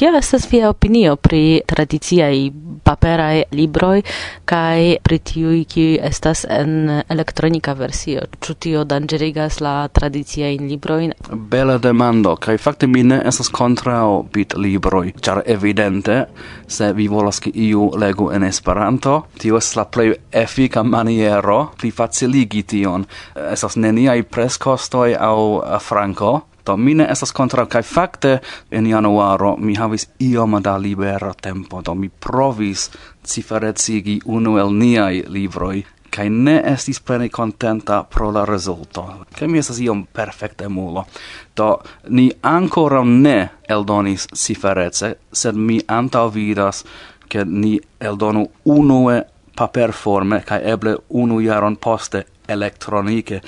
Kia estas via opinio pri tradiciaj paperaj libroj kaj pri tiuj kiuj estas en elektronika versio? Ĉu tio danĝerigas la tradiciajn librojn? Bela demando, kaj fakte mi ne estas kontraŭ bit libroj, ĉar evidente se vi volas ke iu legu en Esperanto, tio estas la plej efika maniero pli faciligi tion. Estas neniaj preskostoj aŭ franko, Do mine estas kontraŭ kaj fakte en januaro mi havis ioma da libera tempo, do mi provis ciferecigi unu el niaj libroj kaj ne estis plene contenta pro la rezulto kaj mi estas iom perfekte mulo. Do ni ancora ne eldonis ciferece, sed mi antaŭvidas ke ni eldonu unue paperforme kaj eble unu jaron poste elektronike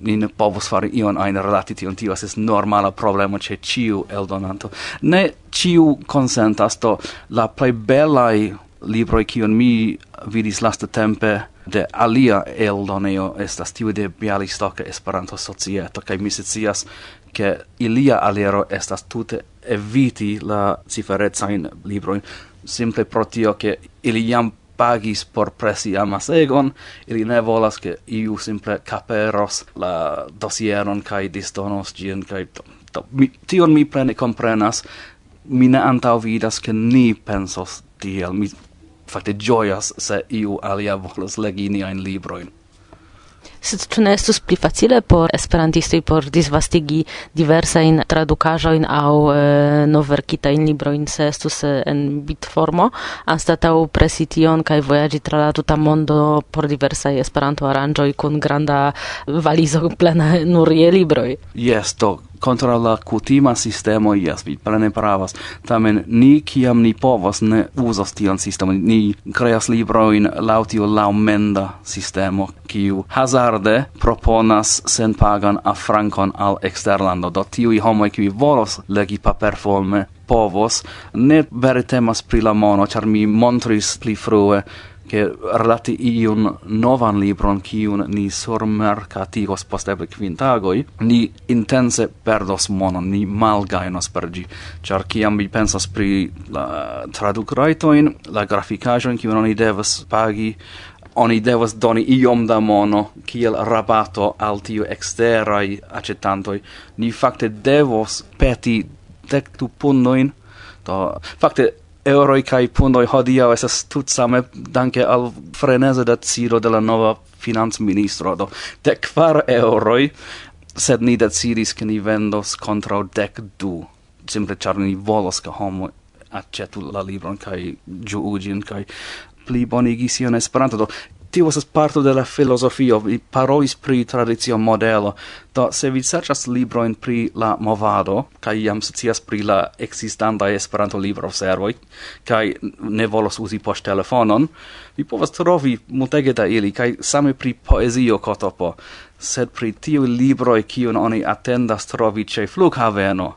ni ne povos fari ion ajn relati tion, tio estas normala problemo ĉe ĉiu eldonanto. Ne ĉiu konsentas, do la plej belaj libroj kiun mi vidis lastatempe de alia eldoneo estas tiu de Bialystoka Esperanto Societo, kaj mi scias, ke ilia alero estas tute eviti la ciferecajn librojn, simple pro tio, ke ili jam pagis por presi amasegon, ili ne volas che iu simple caperos la dosieron kai distonos gien, kai to, to, mi, tion mi plene comprenas, mi ne antau vidas che ni pensos tiel, mi fakte gioias se iu alia volas legi niain libroin sed ĉu ne estus pli facile por esperantistoj por disvastigi diversajn tradukaĵojn aŭ e, novverkitajn librojn se estus eh, en bitformo anstataŭ presi tion kaj vojaĝi tra la tuta mondo por diversaj Esperanto-aranĝoj kun granda valizo plena nur je libroj? Jes, do contra la cutima sistemo yes vi plene pravas. Tamen ni kiam ni povas ne uzas tian sistemon. Ni creas libro in lautio laumenda sistemo kiu hazarde proponas sen pagan a francon al exterlando do tiu i homo kiu volos legi paperforme povos ne vere temas pri la mono char mi montris pli frue che relati iun novan libron kiun ni surmercatigos post eble quintagoi, ni intense perdos monon, ni malgainos per gi. Char ciam vi pensas pri la traduc raitoin, la graficajon kiun oni devas pagi, oni devas doni iom da mono kiel rabato al tiu exterai accettantoi, Ni fakte devos peti dectu punnoin, do, fakte euroi kai pundoi hodia esas tut same danke al frenese da ciro de la nova financministro do de kvar euroi sed ni decidis ke ni vendos contra dec du. Simple char ni volos ke homo accetu la libron kaj ĝuu kai pli plibonigi sian Esperanto. Do tio estas parto de la filosofio. Vi parolis pri tradicio modelo, do se vi serĉas librojn pri la movado, kaj jam scias pri la ekzistantaj Esperanto-libroservoj, kaj ne volos uzi poŝtelefonon, vi povas trovi multege da ili, kaj same pri poezio kotopo, sed pri tiu libro e kiun oni atendas trovi ĉe flughaveno,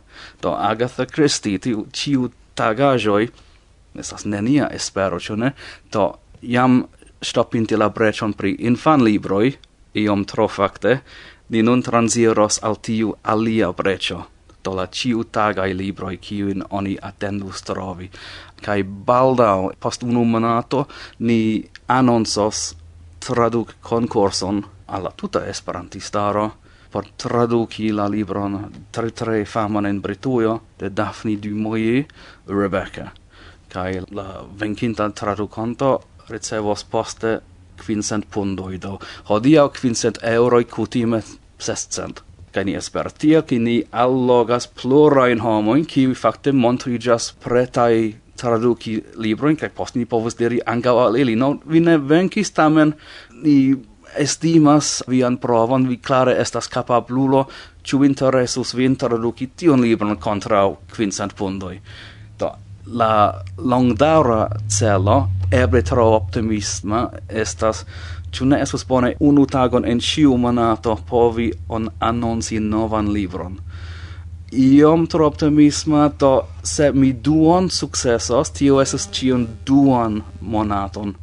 do Agatha Christie, tiu ĉiu tagaĵoj, estas nenia espero, ĉu ne? Do, jam stopinti la brecion pri infan libroi, iom tro facte, ni nun transiros al tiu alia brecio, do la ciu tagai libroi ciuin oni attendus trovi. Kai baldau, post unu monato, ni annonsos traduc concorson alla tuta esperantistaro por traduci la libron tre tre faman in Britujo de Daphne du Maurier, Rebecca. Kai la venkinta traduconto ricevos poste quincent pundoi, do hodiau quincent euroi cutime sescent. Kaj ni esper tia, ki ni allogas plurajn homojn, kiuj facte montrigas pretai traduci libroin, kaj post ni povus diri ankaŭ al ili. No, vi ne venkis, tamen ni estimas vian provon, vi klare estas capablulo, ciu interesus vin traduci tion libron kontraŭ quincent pundoi. Do, la longdaura celo eble tro optimisma estas Ĉu ne estas bone unu tagon en ĉiu monato povi on anonci novan libron? Iom tro optimisma, to se mi duon sukcesos, tio estas ĉiun duan monaton.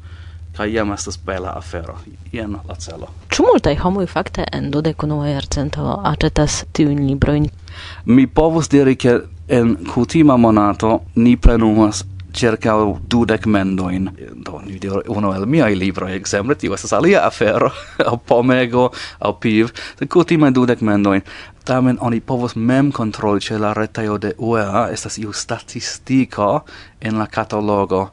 Kaj jam estas bela afero. Jen la celo. Ĉu multaj homoj fakte en dudek unua jarcento aĉetas tiujn librojn? Mi povus diri, ke en kutima monato ni plenumas circa dudec mendoin. Do, ni dir, uno el miai libro, exemple, tio estes alia afero, au pomego, au piv, de kutime dudec mendoin. Tamen oni povos mem controli, ce la retaio de UEA estas iu statistico en la catalogo,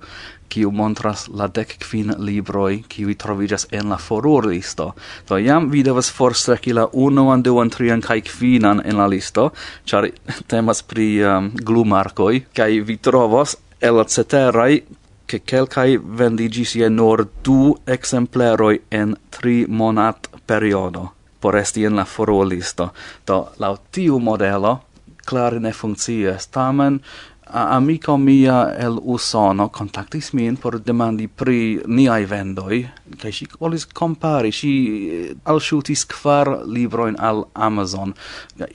kiu montras la dec quin libroi kiu trovigas en la forur listo. Do iam vi devas forstreki la unuan, duan, trian kai quinan en la listo, char temas pri um, glumarkoi, kai vi trovos el ceterai che quelcai vendigis je nur du exempleroi en tri monat periodo por esti en la foro listo. Do, lau tiu modelo, clare ne funkcias, tamen amico mia el Usono contactis min por demandi pri niai vendoi, kai si volis compari, si eh, alshutis kvar libroin al Amazon.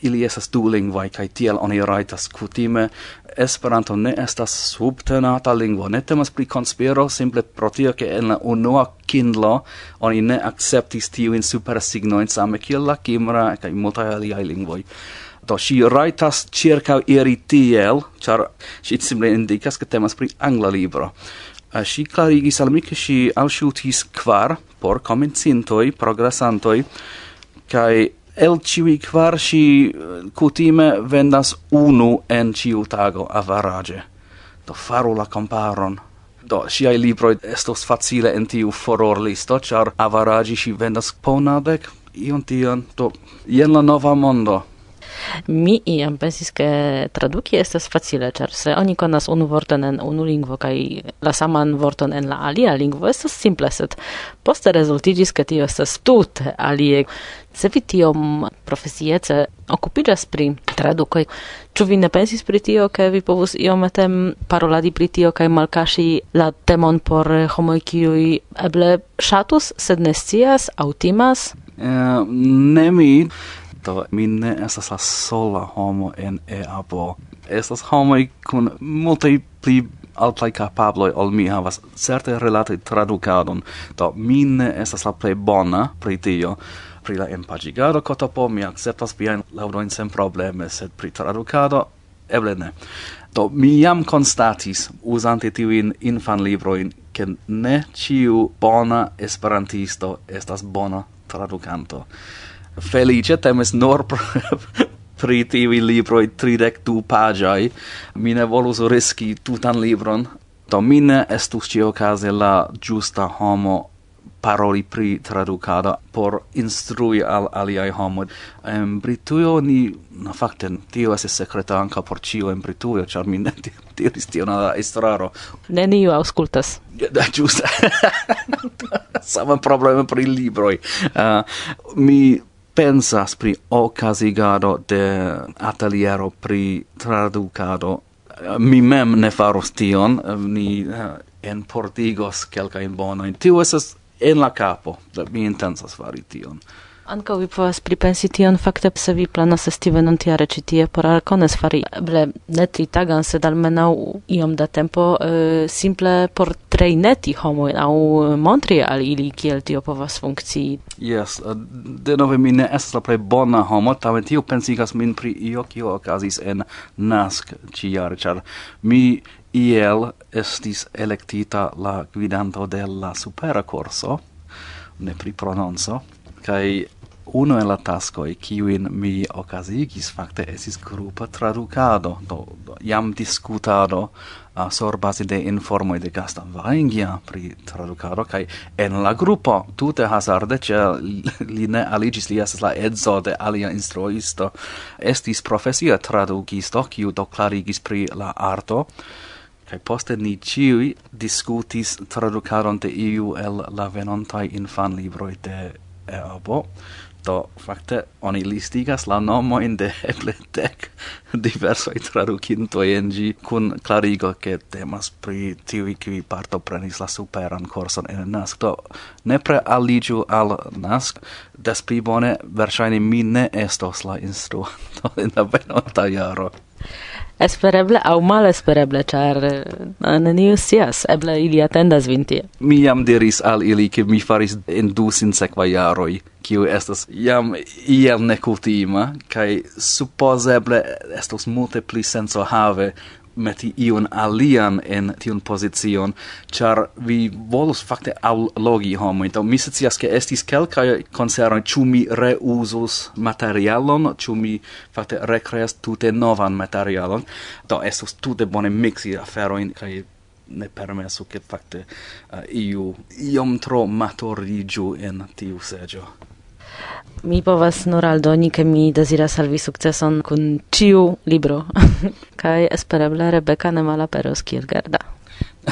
Ili esas du lingvai, kai tiel oni raitas kutime. Esperanto ne estas subtenata lingvo, ne temas pri conspiro, simple pro tio che en la unua Kindle oni ne acceptis tiuin supersignoin same kiel la Kimra, kai multae aliai lingvoi. Do si raitas circa iri tiel, char si simple indicas che temas pri angla libro. Uh, si clarigis al mi che si alsciutis quar por comencintoi, progressantoi, cae el ciui quar si cutime eh, vendas unu en ciu tago avarage. Do faru la comparon. Do, siai libroi estos facile en tiu foror listo, char avaragi si vendas ponadec, ion tion, do, jen la nova mondo. Mi iam pensis ke traduki estas facile, ĉar se oni konas unu vorton en unu lingvo kaj la saman vorton en la alia lingvo estas simple, sed poste rezultiĝis ke tio estas tute alie. Se vi tiom profesiece okupiĝas pri tradukoj, ĉu vi ne pensis pri tio, ke vi povus iomete paroladi pri tio kaj malkaŝi la temon por homoj kiuj eble ŝatus, sed ne scias aŭ timas? Uh, ne mi do mi ne estas la sola homo en EAPO. Estas homo kun multaj pli altaj kapabloj ol mi havas certe relate tradukadon, do mi ne estas la plej bona pri tio, pri la empagigado kotopo mi akceptas viajn laŭdojn sen probleme, sed pri tradukado eble ne. Do mi jam konstatis uzante tiujn infan librojn ke ne ĉiu bona esperantisto estas bona tradukanto felice temes nor pri tivi libroi tridec du pagiai. Mi ne volus riski tutan libron. Do mine estus ci ocase la giusta homo paroli pri traducado por instrui al aliai homo. En Britujo ni, na facten, tio esse secreta anca por cio en Britujo, char mi ne diris tio na estraro. Ne niu auscultas. Da, giusta. Sama problema pri libroi. Uh, ah, mi pensas pri ocasigado de ateliero pri traducado. Mi mem ne faros tion ni eh, en portigos kelka in bona tio esas en la capo mi intensas fari tion. Anka vi povas pripensi tion fakte, se vi planas esti venontjare ĉi tie por Arkones fari eble ne tritagan, sed almenaŭ iom da tempo uh, simple por trejneti homojn aŭ montri al ili kiel tio povas funkcii. Jes, uh, eh, denove mi ne estas la plej bona homo, tamen tio pensigas min pri io kio okazis en Nask ĉijare, ĉar mi iel estis elektita la gvidanto de la supera corso, ne pri prononco, kai uno el la tasco e kiuin mi okazigis fakte esis grupa traducado do, do jam diskutado uh, sor base de informo de Gasta Vaingia pri traducado kai en la grupo. Tute hazarde che li ne aligis li estas la edzo de alia instruisto. Estis profesia tradukisto kiu do clarigis pri la arto kai poste ni ciui discutis traducaron de iu el la venontai infan libroi de Eabo, Do fakte oni listigas la nomojn de eble dec diverso i tradukinto en gi kun clarigo ke temas pri tiuj parto prenis la superan corson en NASK. Do nepre aliĝu al NASK, des pli bone verŝajne mi ne estos la instruanto en la venonta jaro espereble aŭ malespereble, char eh, neniu sias, eble ili attendas vin tie. Mi jam diris al ili, che mi faris in du sinsekvaj jaroi, kiu estas jam iel nekutima, kai supposeble estos multe pli senso have meti iun alian en tiun position, char vi volus fakte aulogi homo. Do mi scias che estis kelkai konceroj, ĉu mi reusus materialon, ĉu mi fakte recreas tute novan materialon. Do estus tute bone mixi aferoin, kai ne permesu che fakte uh, iu iom tro maturigiu en tiu seggio. Mi povas nur aldoni, ke mi deziras al vi sukceson kun ĉiu libro. kaj espereble Rebeka ne malaperos kiel Gerda.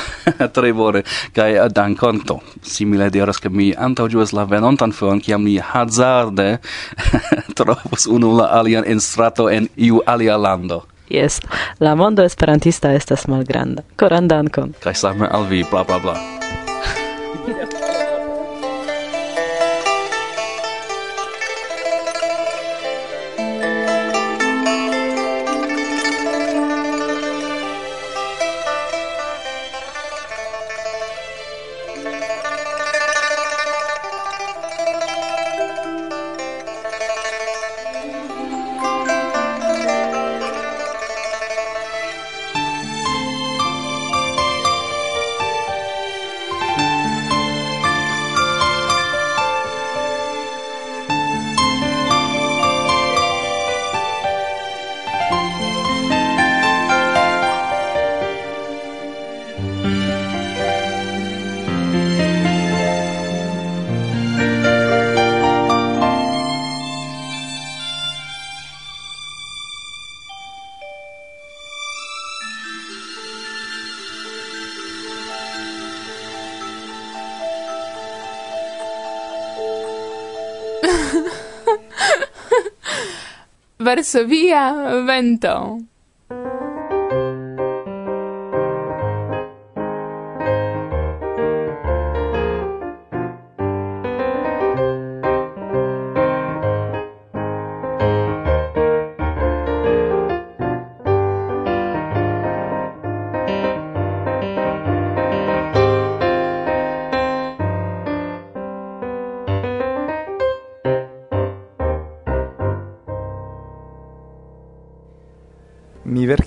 tre bone kaj eh, dankon to simile diras ke mi antaŭĝuas la venontan fojon kiam mi hazarde trovos unu la alian en strato en iu alia lando Yes, la mondo esperantista estas malgranda. Koran dankon. Kaj same al vi, bla bla bla. Varsovia, Vento.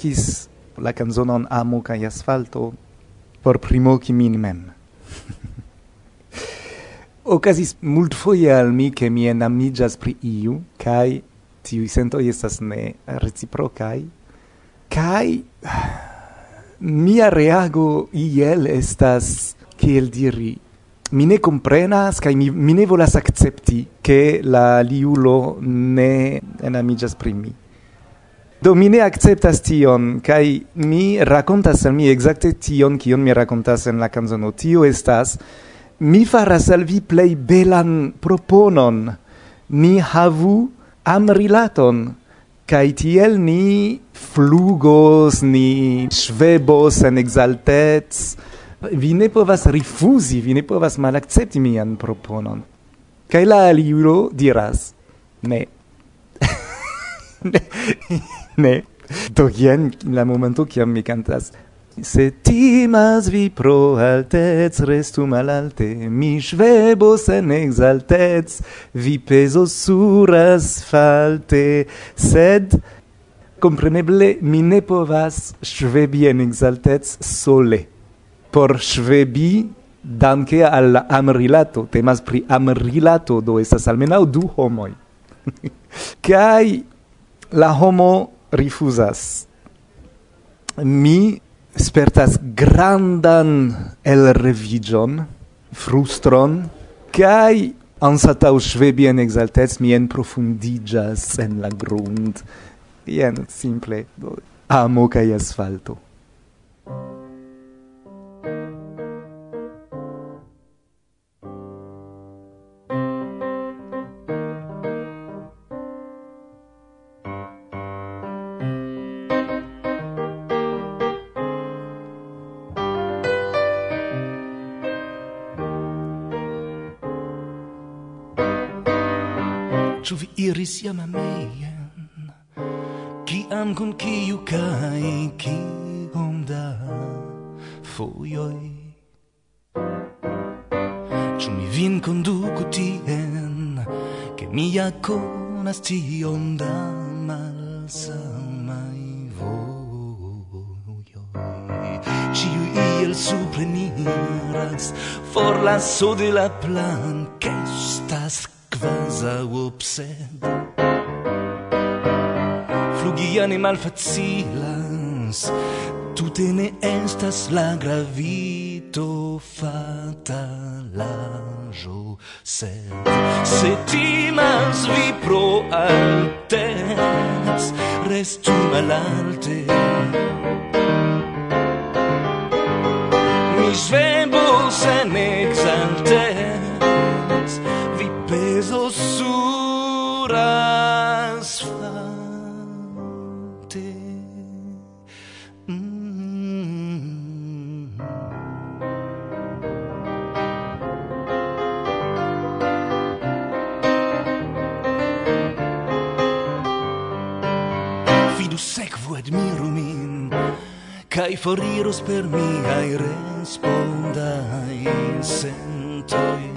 verkis la canzonon Amo kaj asfalto por primoki min mem. Okazis multfoje al mi ke mi enamiĝas pri iu kaj tiuj sentoj estas ne reciprokaj kaj mia reago iel estas kiel diri mi ne comprenas kaj mi, mi ne volas accepti che la liulo ne enamiĝas pri mi Do mi ne akceptas tion kaj mi rakontas al mi ekzakte tion kion mi rakontas en la kanzono. Tio estas mi faras al vi plej belan proponon. Ni havu amrilaton kaj tiel ni flugos, ni svebos en exaltec. Vi ne povas rifuzi, vi ne povas malakcepti mian proponon. Kaj la aliulo diras, ne. Ne. Do jen la momento kiam mi cantas Se timas vi pro altez, restu malalte, mi svebos en exaltez, vi pesos sur asfalte, sed compreneble mi ne povas svebi en exaltez sole. Por svebi danke al amrilato, temas pri amrilato, do estas almenau du homoi. Kai la homo rifusas Mi spertas grandan el revigion frustron, kai ansatau svebi en exaltez mi en profundigas en la grund. Ien simple amo kai asfalto. Ĉu vi iris jam amejen? Kiam kun kiu kaj kiom da fojoj? Ĉu mi vin konduku tien, ke mi ja konas tiom da malsamaj vojoj? Ĉiuj iel supreniras, forlasu de la plan, ke estas zaopsed Flugi animal facilas Tute ne estas la gravito fatalajo Sed se timas vi pro altes Restu malalte. Mi svebos en foriros per miai respondai sentoi.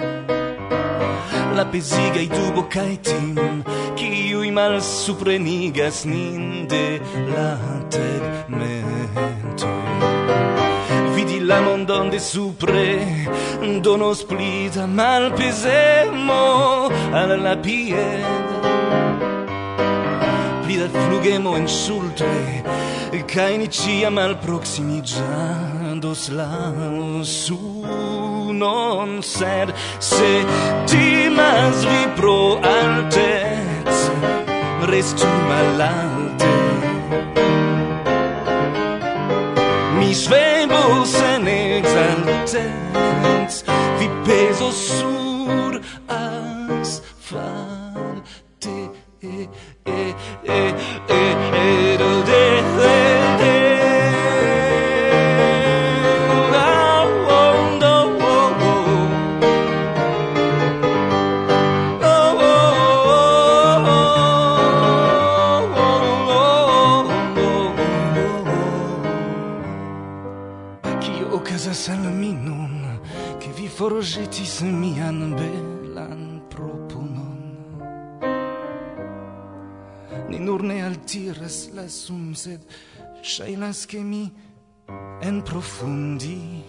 La pesiga i tubo kai tim Ciui mal suprenigas nin de la teg mentoi Vidi la mondon de supre Donos plida mal pesemo Alla la pied gemo insultoi kai ni ciam al proximigiandos la sunon Sed se timas vi pro altez Restu malalte. Mi svebos en exaltez vi forgetis mian belan proponon Ni nur ne altiras la sum, sed Shainas ke mi en profundi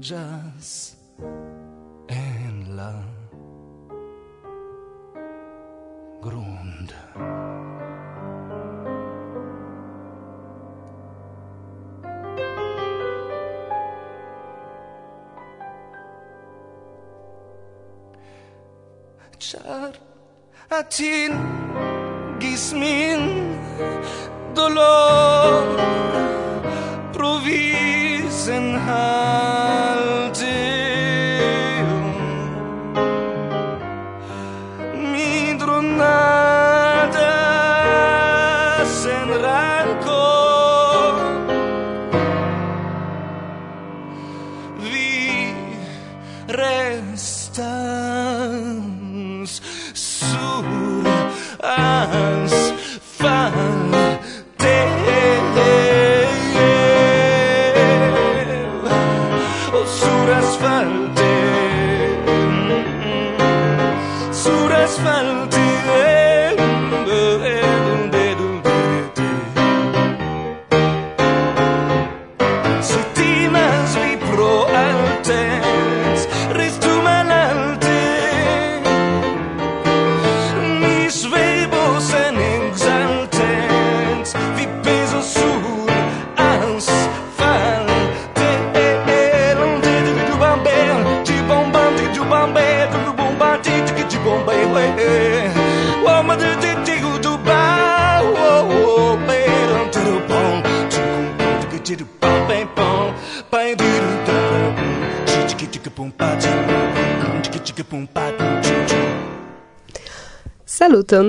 Jas en la grunda. atingis min dolor provis senhavis Wa ma de de de du ba wo wo be dum de du bom tu de gu de du bom be bom ba de du da chi chi chi pum pa chi chi chi pum pa chi chi. Saluton.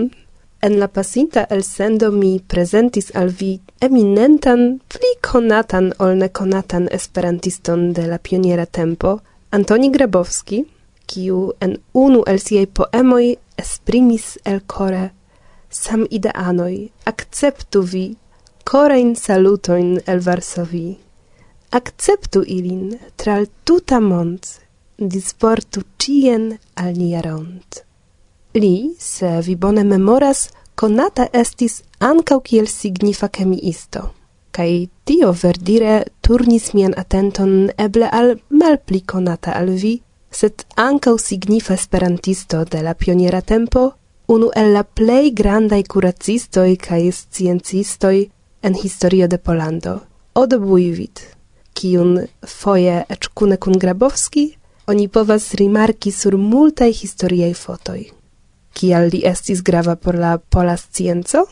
En la pasinta el sendo mi prezentis al vi eminentan, pli konatan ol nekonatan esperantiston de la pioniera tempo, Antoni Grabowski, kiu en unu el siei poemoi esprimis el core sam ideanoi akceptu vi korein salutoin el Varsovi. Akceptu ilin tra tuta mond, disportu cien al nia rond. Li, se vi bone memoras, conata estis ancau kiel signifa chemiisto, kai tio verdire turnis mian atenton eble al malpli conata al vi sed ancau signifa esperantisto de la pioniera tempo, unu el la plei grandai curacistoi cae sciencistoi en historio de Polando, Odo Bujwit, kiun foje eĉ kune kun Grabowski oni povas rimarki sur multaj historiaj fotoj. Kial li estis grava por la pola scienco?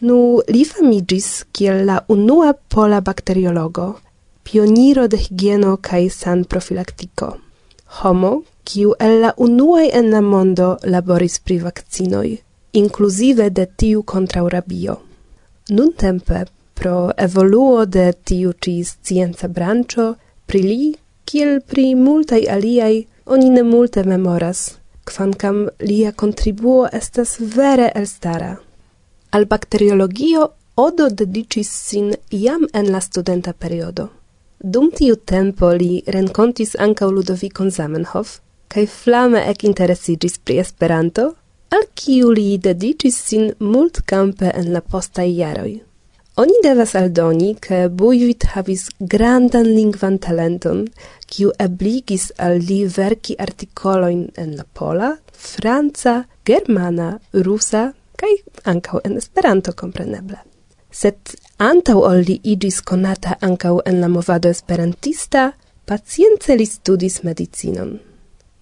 Nu, li famigis kiel la unua pola bakteriologo, pioniro de higieno kaj san profilaktiko homo, kiu el la unuaj en la mondo laboris pri vakcinoj, inkluzive de tiu kontraŭ rabio. Nuntempe, pro evoluo de tiu ĉi scienca branĉo, pri li, kiel pri multaj aliaj, oni ne multe memoras, kvankam lia kontribuo estas vere elstara. Al bakteriologio Odo dedicis sin iam en la studenta periodo. Dum tiu tempo li renkontis ankaŭ Ludovicon Zamenhof kaj flame ekinteresiĝis pri Esperanto, al kiu li dedicis sin multkampe en la postai jaroi. Oni devas aldoni, ke Bujvit havis grandan lingvan talenton, kiu ebligis al li verki artikolojn en la pola, franca, germana, rusa kai ancau en Esperanto compreneble. Sed Antau ol li igis conata ancau en la movado esperantista, pacience li studis medicinon.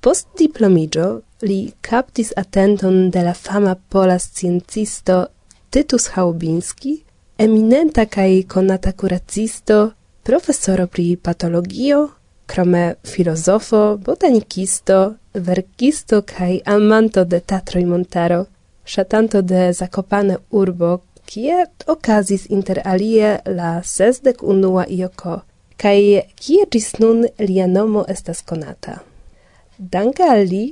Post diplomigio li captis attenton de la fama pola sciencisto Titus Haubinski, eminenta kaj konata kuracisto, profesoro pri patologio, krome filosofo, botanicisto, verkisto kaj amanto de Tatroi Montaro, shatanto de zakopane urbo kie okazis inter alie la sesdek unua ioko, kaj kie gis nun lia nomo estas konata. Danke al li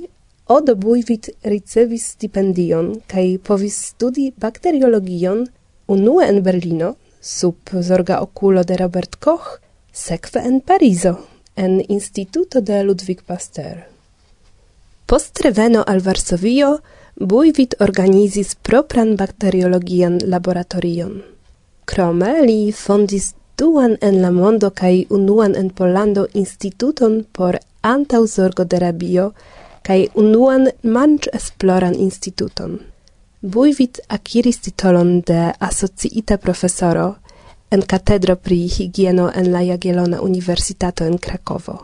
Odo Bujwit ricevis stipendion kai povis studi bakteriologion unue en Berlino sub zorga oculo de Robert Koch, sekve en Parizo en Instituto de Ludwig Pasteur. Post reveno al Varsovio Bujwit organizis propran bakteriologian laboratorion. Krome li fondis duan en la mondo kaj unuan en Polando instituton por antaŭzorgo de rabio kaj unuan manĝ-esploran instituton. Buivit akiris titolon de asociita profesoro en katedro pri higieno en la Jagiellona Universitato en Krakovo.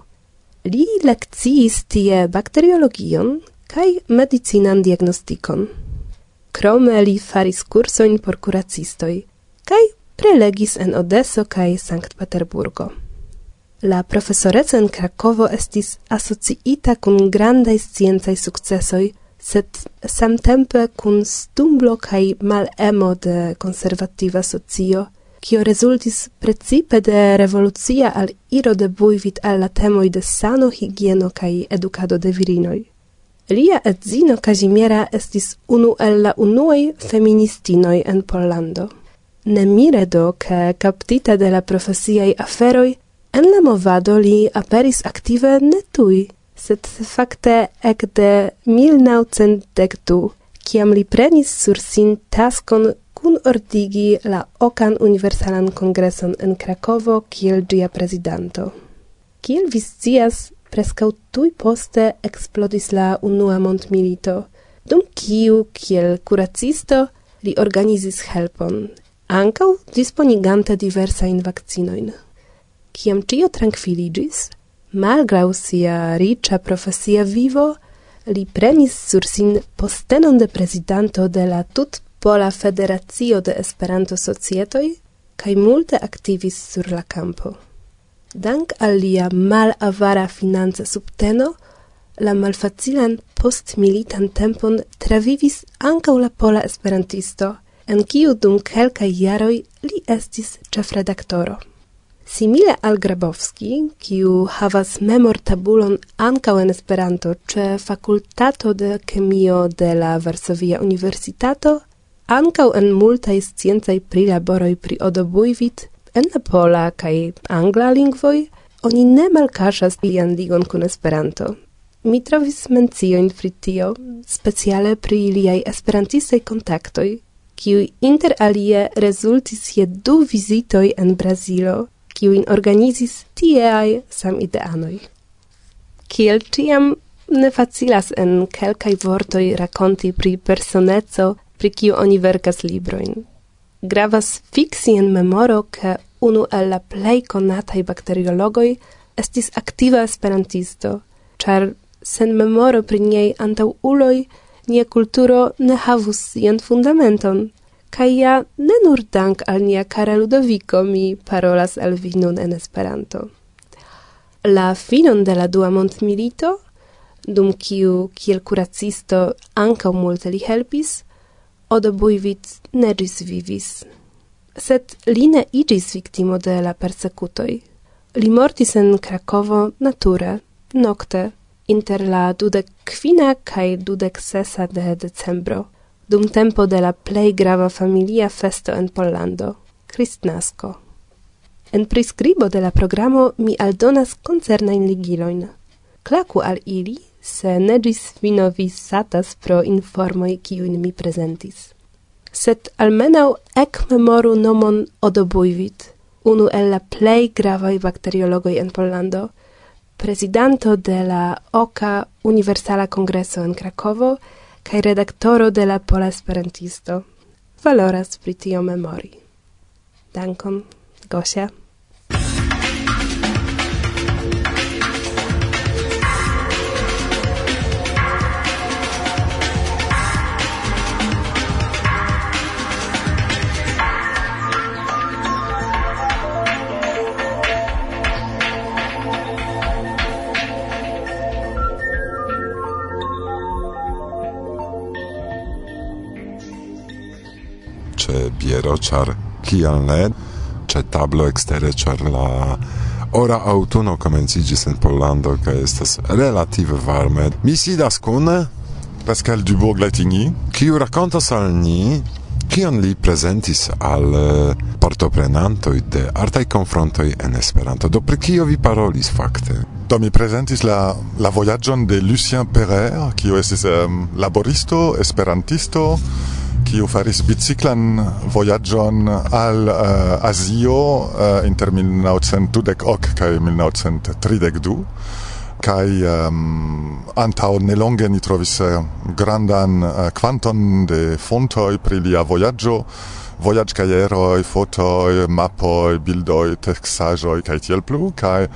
Li lekciis tie bakteriologion kai medicinan diagnostikon. Krome li faris kursojn por kuracistoj kaj prelegis en Odeso kaj Sankt-Peterburgo. La profesoreco en Krakovo estis asociita kun grandaj sciencaj sukcesoj, sed samtempe kun stumblo kaj malemo de konservativa socio, kio rezultis precipe de revolucia al iro de bujvit al la temoj de sano, higieno kaj edukado de virinoj. Lia edzino Kazimiera estis unu el la unuaj feministinoj en Pollando. Nemire do, ke kaptita de la profesiaj aferoj, en la movado li aperis aktive ne tuj, sed fakte ekde 1912, kiam li prenis sur sin taskon kun ordigi la okan universalan kongreson en Krakovo kiel gia prezidanto. Kiel vi scias, prescau tui poste explodis la unua montmilito, dum kiu, kiel curacisto, li organizis helpon, ancau disponigante diversain vaccinoin. Ciam cio tranquiligis, malgrau sia ricia profesia vivo, li prenis sur sin postenon de presidanto de la tut Pola Federacio de Esperanto Societoj kaj multe aktivis sur la campo dank al lia malavara finanza subteno, la malfacilan postmilitan tempon travivis anca la pola esperantisto, en kiu dum kelkaj jaroj li estis ĉefredaktoro. Simile al Grabowski, kiu havas memor tabulon ankaŭ en Esperanto ĉe Fakultato de Kemio de la Varsovia Universitato, ankaŭ en multaj sciencaj prilaboroj pri Odobujvit en la pola kaj angla lingvoj oni ne malkaŝas lian ligon kun Esperanto. Mi trovis menciojn pri tio, speciale pri iliaj esperantistaj kontaktoj, kiuj inter alie rezultis je du vizitoj en Brazilo, kiujn organizis tieaj samideanoj. Kiel ĉiam ne facilas en kelkaj vortoj rakonti pri personeco, pri kiu oni verkas librojn. Gravas fiksi en memoro, ke unu el la plej konataj bakteriologoj, estis aktiva esperantisto, ĉar sen memoro pri niej antaŭ uloj nia kulturo ne havus sian fundamenton. Kaj ja ne nur dank al nia kara Ludoviko mi parolas al vi nun en Esperanto. La finon de la dua mondmilito, dum kiu kiel kuracisto ankaŭ multe li helpis, Odo Bujvit ne ĝis vivis sed li ne igis victimo de la persecutoi. Li mortis en Krakovo nature, nocte, inter la dudec quina cae dudec sesa de decembro, dum tempo de la plei grava familia festo en Pollando, Christnasco. En prescribo de la programo mi aldonas concernain ligiloin. Klaku al ili, se ne gis vino satas pro informoi kiuin mi presentis sed ec memoru nomon odobuivit, unu el la plei gravaj bacteriologoi en Pollando, prezidanto de la OCA Universala Kongreso en Krakovo kaj redaktoro de la Pola Esperantisto. Valoras pritio memori. Dankon, Gosia. vetero, char kial ne, ce tablo extere, char la ora autuno comencigis in Pollando, ca estas relative varme. Mi sidas cune, Pascal Dubourg-Latigny, kiu racontas al ni kion li presentis al partoprenantoj de artaj konfrontoj en Esperanto. Do pri kio vi parolis fakte? Do mi presentis la la voyagion de Lucien Perrer, kiu estis um, laboristo, esperantisto, kiu faris biciklan vojaĝon al uh, Azio uh, inter 1910 kaj 1932 kaj um, antaŭ nelonge ni trovis eh, grandan uh, de fontoj pri lia vojaĝo. Vojaĝ kajeroj, fotoj, mapoj, bildoj, teksaĵoj kaj tiel plu. Kaj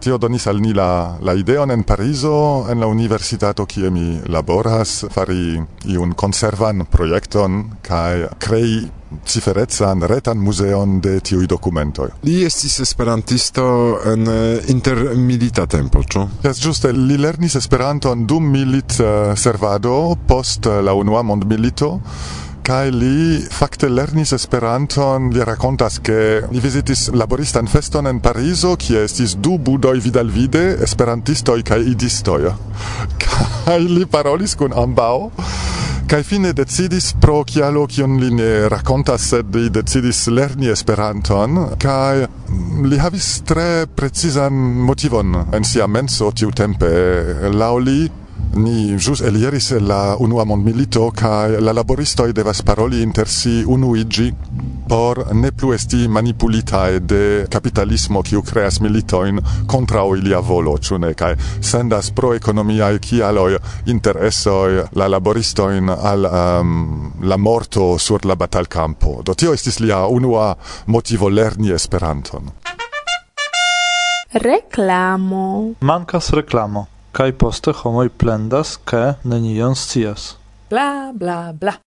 Tio donis al ni la, la ideon en Parizo, en la universitato kie mi laboras, fari iun conservan projekton kai crei ciferezzan retan muzeon de tiui documentoi. Li estis esperantisto en eh, intermilita tempo, cio? Yes, giuste, li lernis Esperanton dum milit uh, servado post uh, la unua mondmilito kai li fakte lernis Esperanton. Vi rakontas ke li vizitis laboristan feston en Parizo, kie estis du budoj vidalvide, esperantistoj kaj idistoj. kai li parolis kun ambaŭ kai fine decidis pro kialo kion li ne rakontas sed li decidis lerni Esperanton kai li havis tre precizan motivon en sia menso tiu tempe laŭ li Ni jus eliris la unua mondmilito kaj la laboristoj devas paroli inter si unuigi por ne plu esti manipulitae de capitalismo kiu creas militoin contrao ilia volo, ĉu ne? Kaj sendas pro ekonomiaj kialoj interesoj la laboristoin al um, la morto sur la batalkampo. Do tio estis lia unua motivo lerni Esperanton. Reklamo. Mancas reklamo kai poste homoi plendas, ke nenion scias. Bla bla bla.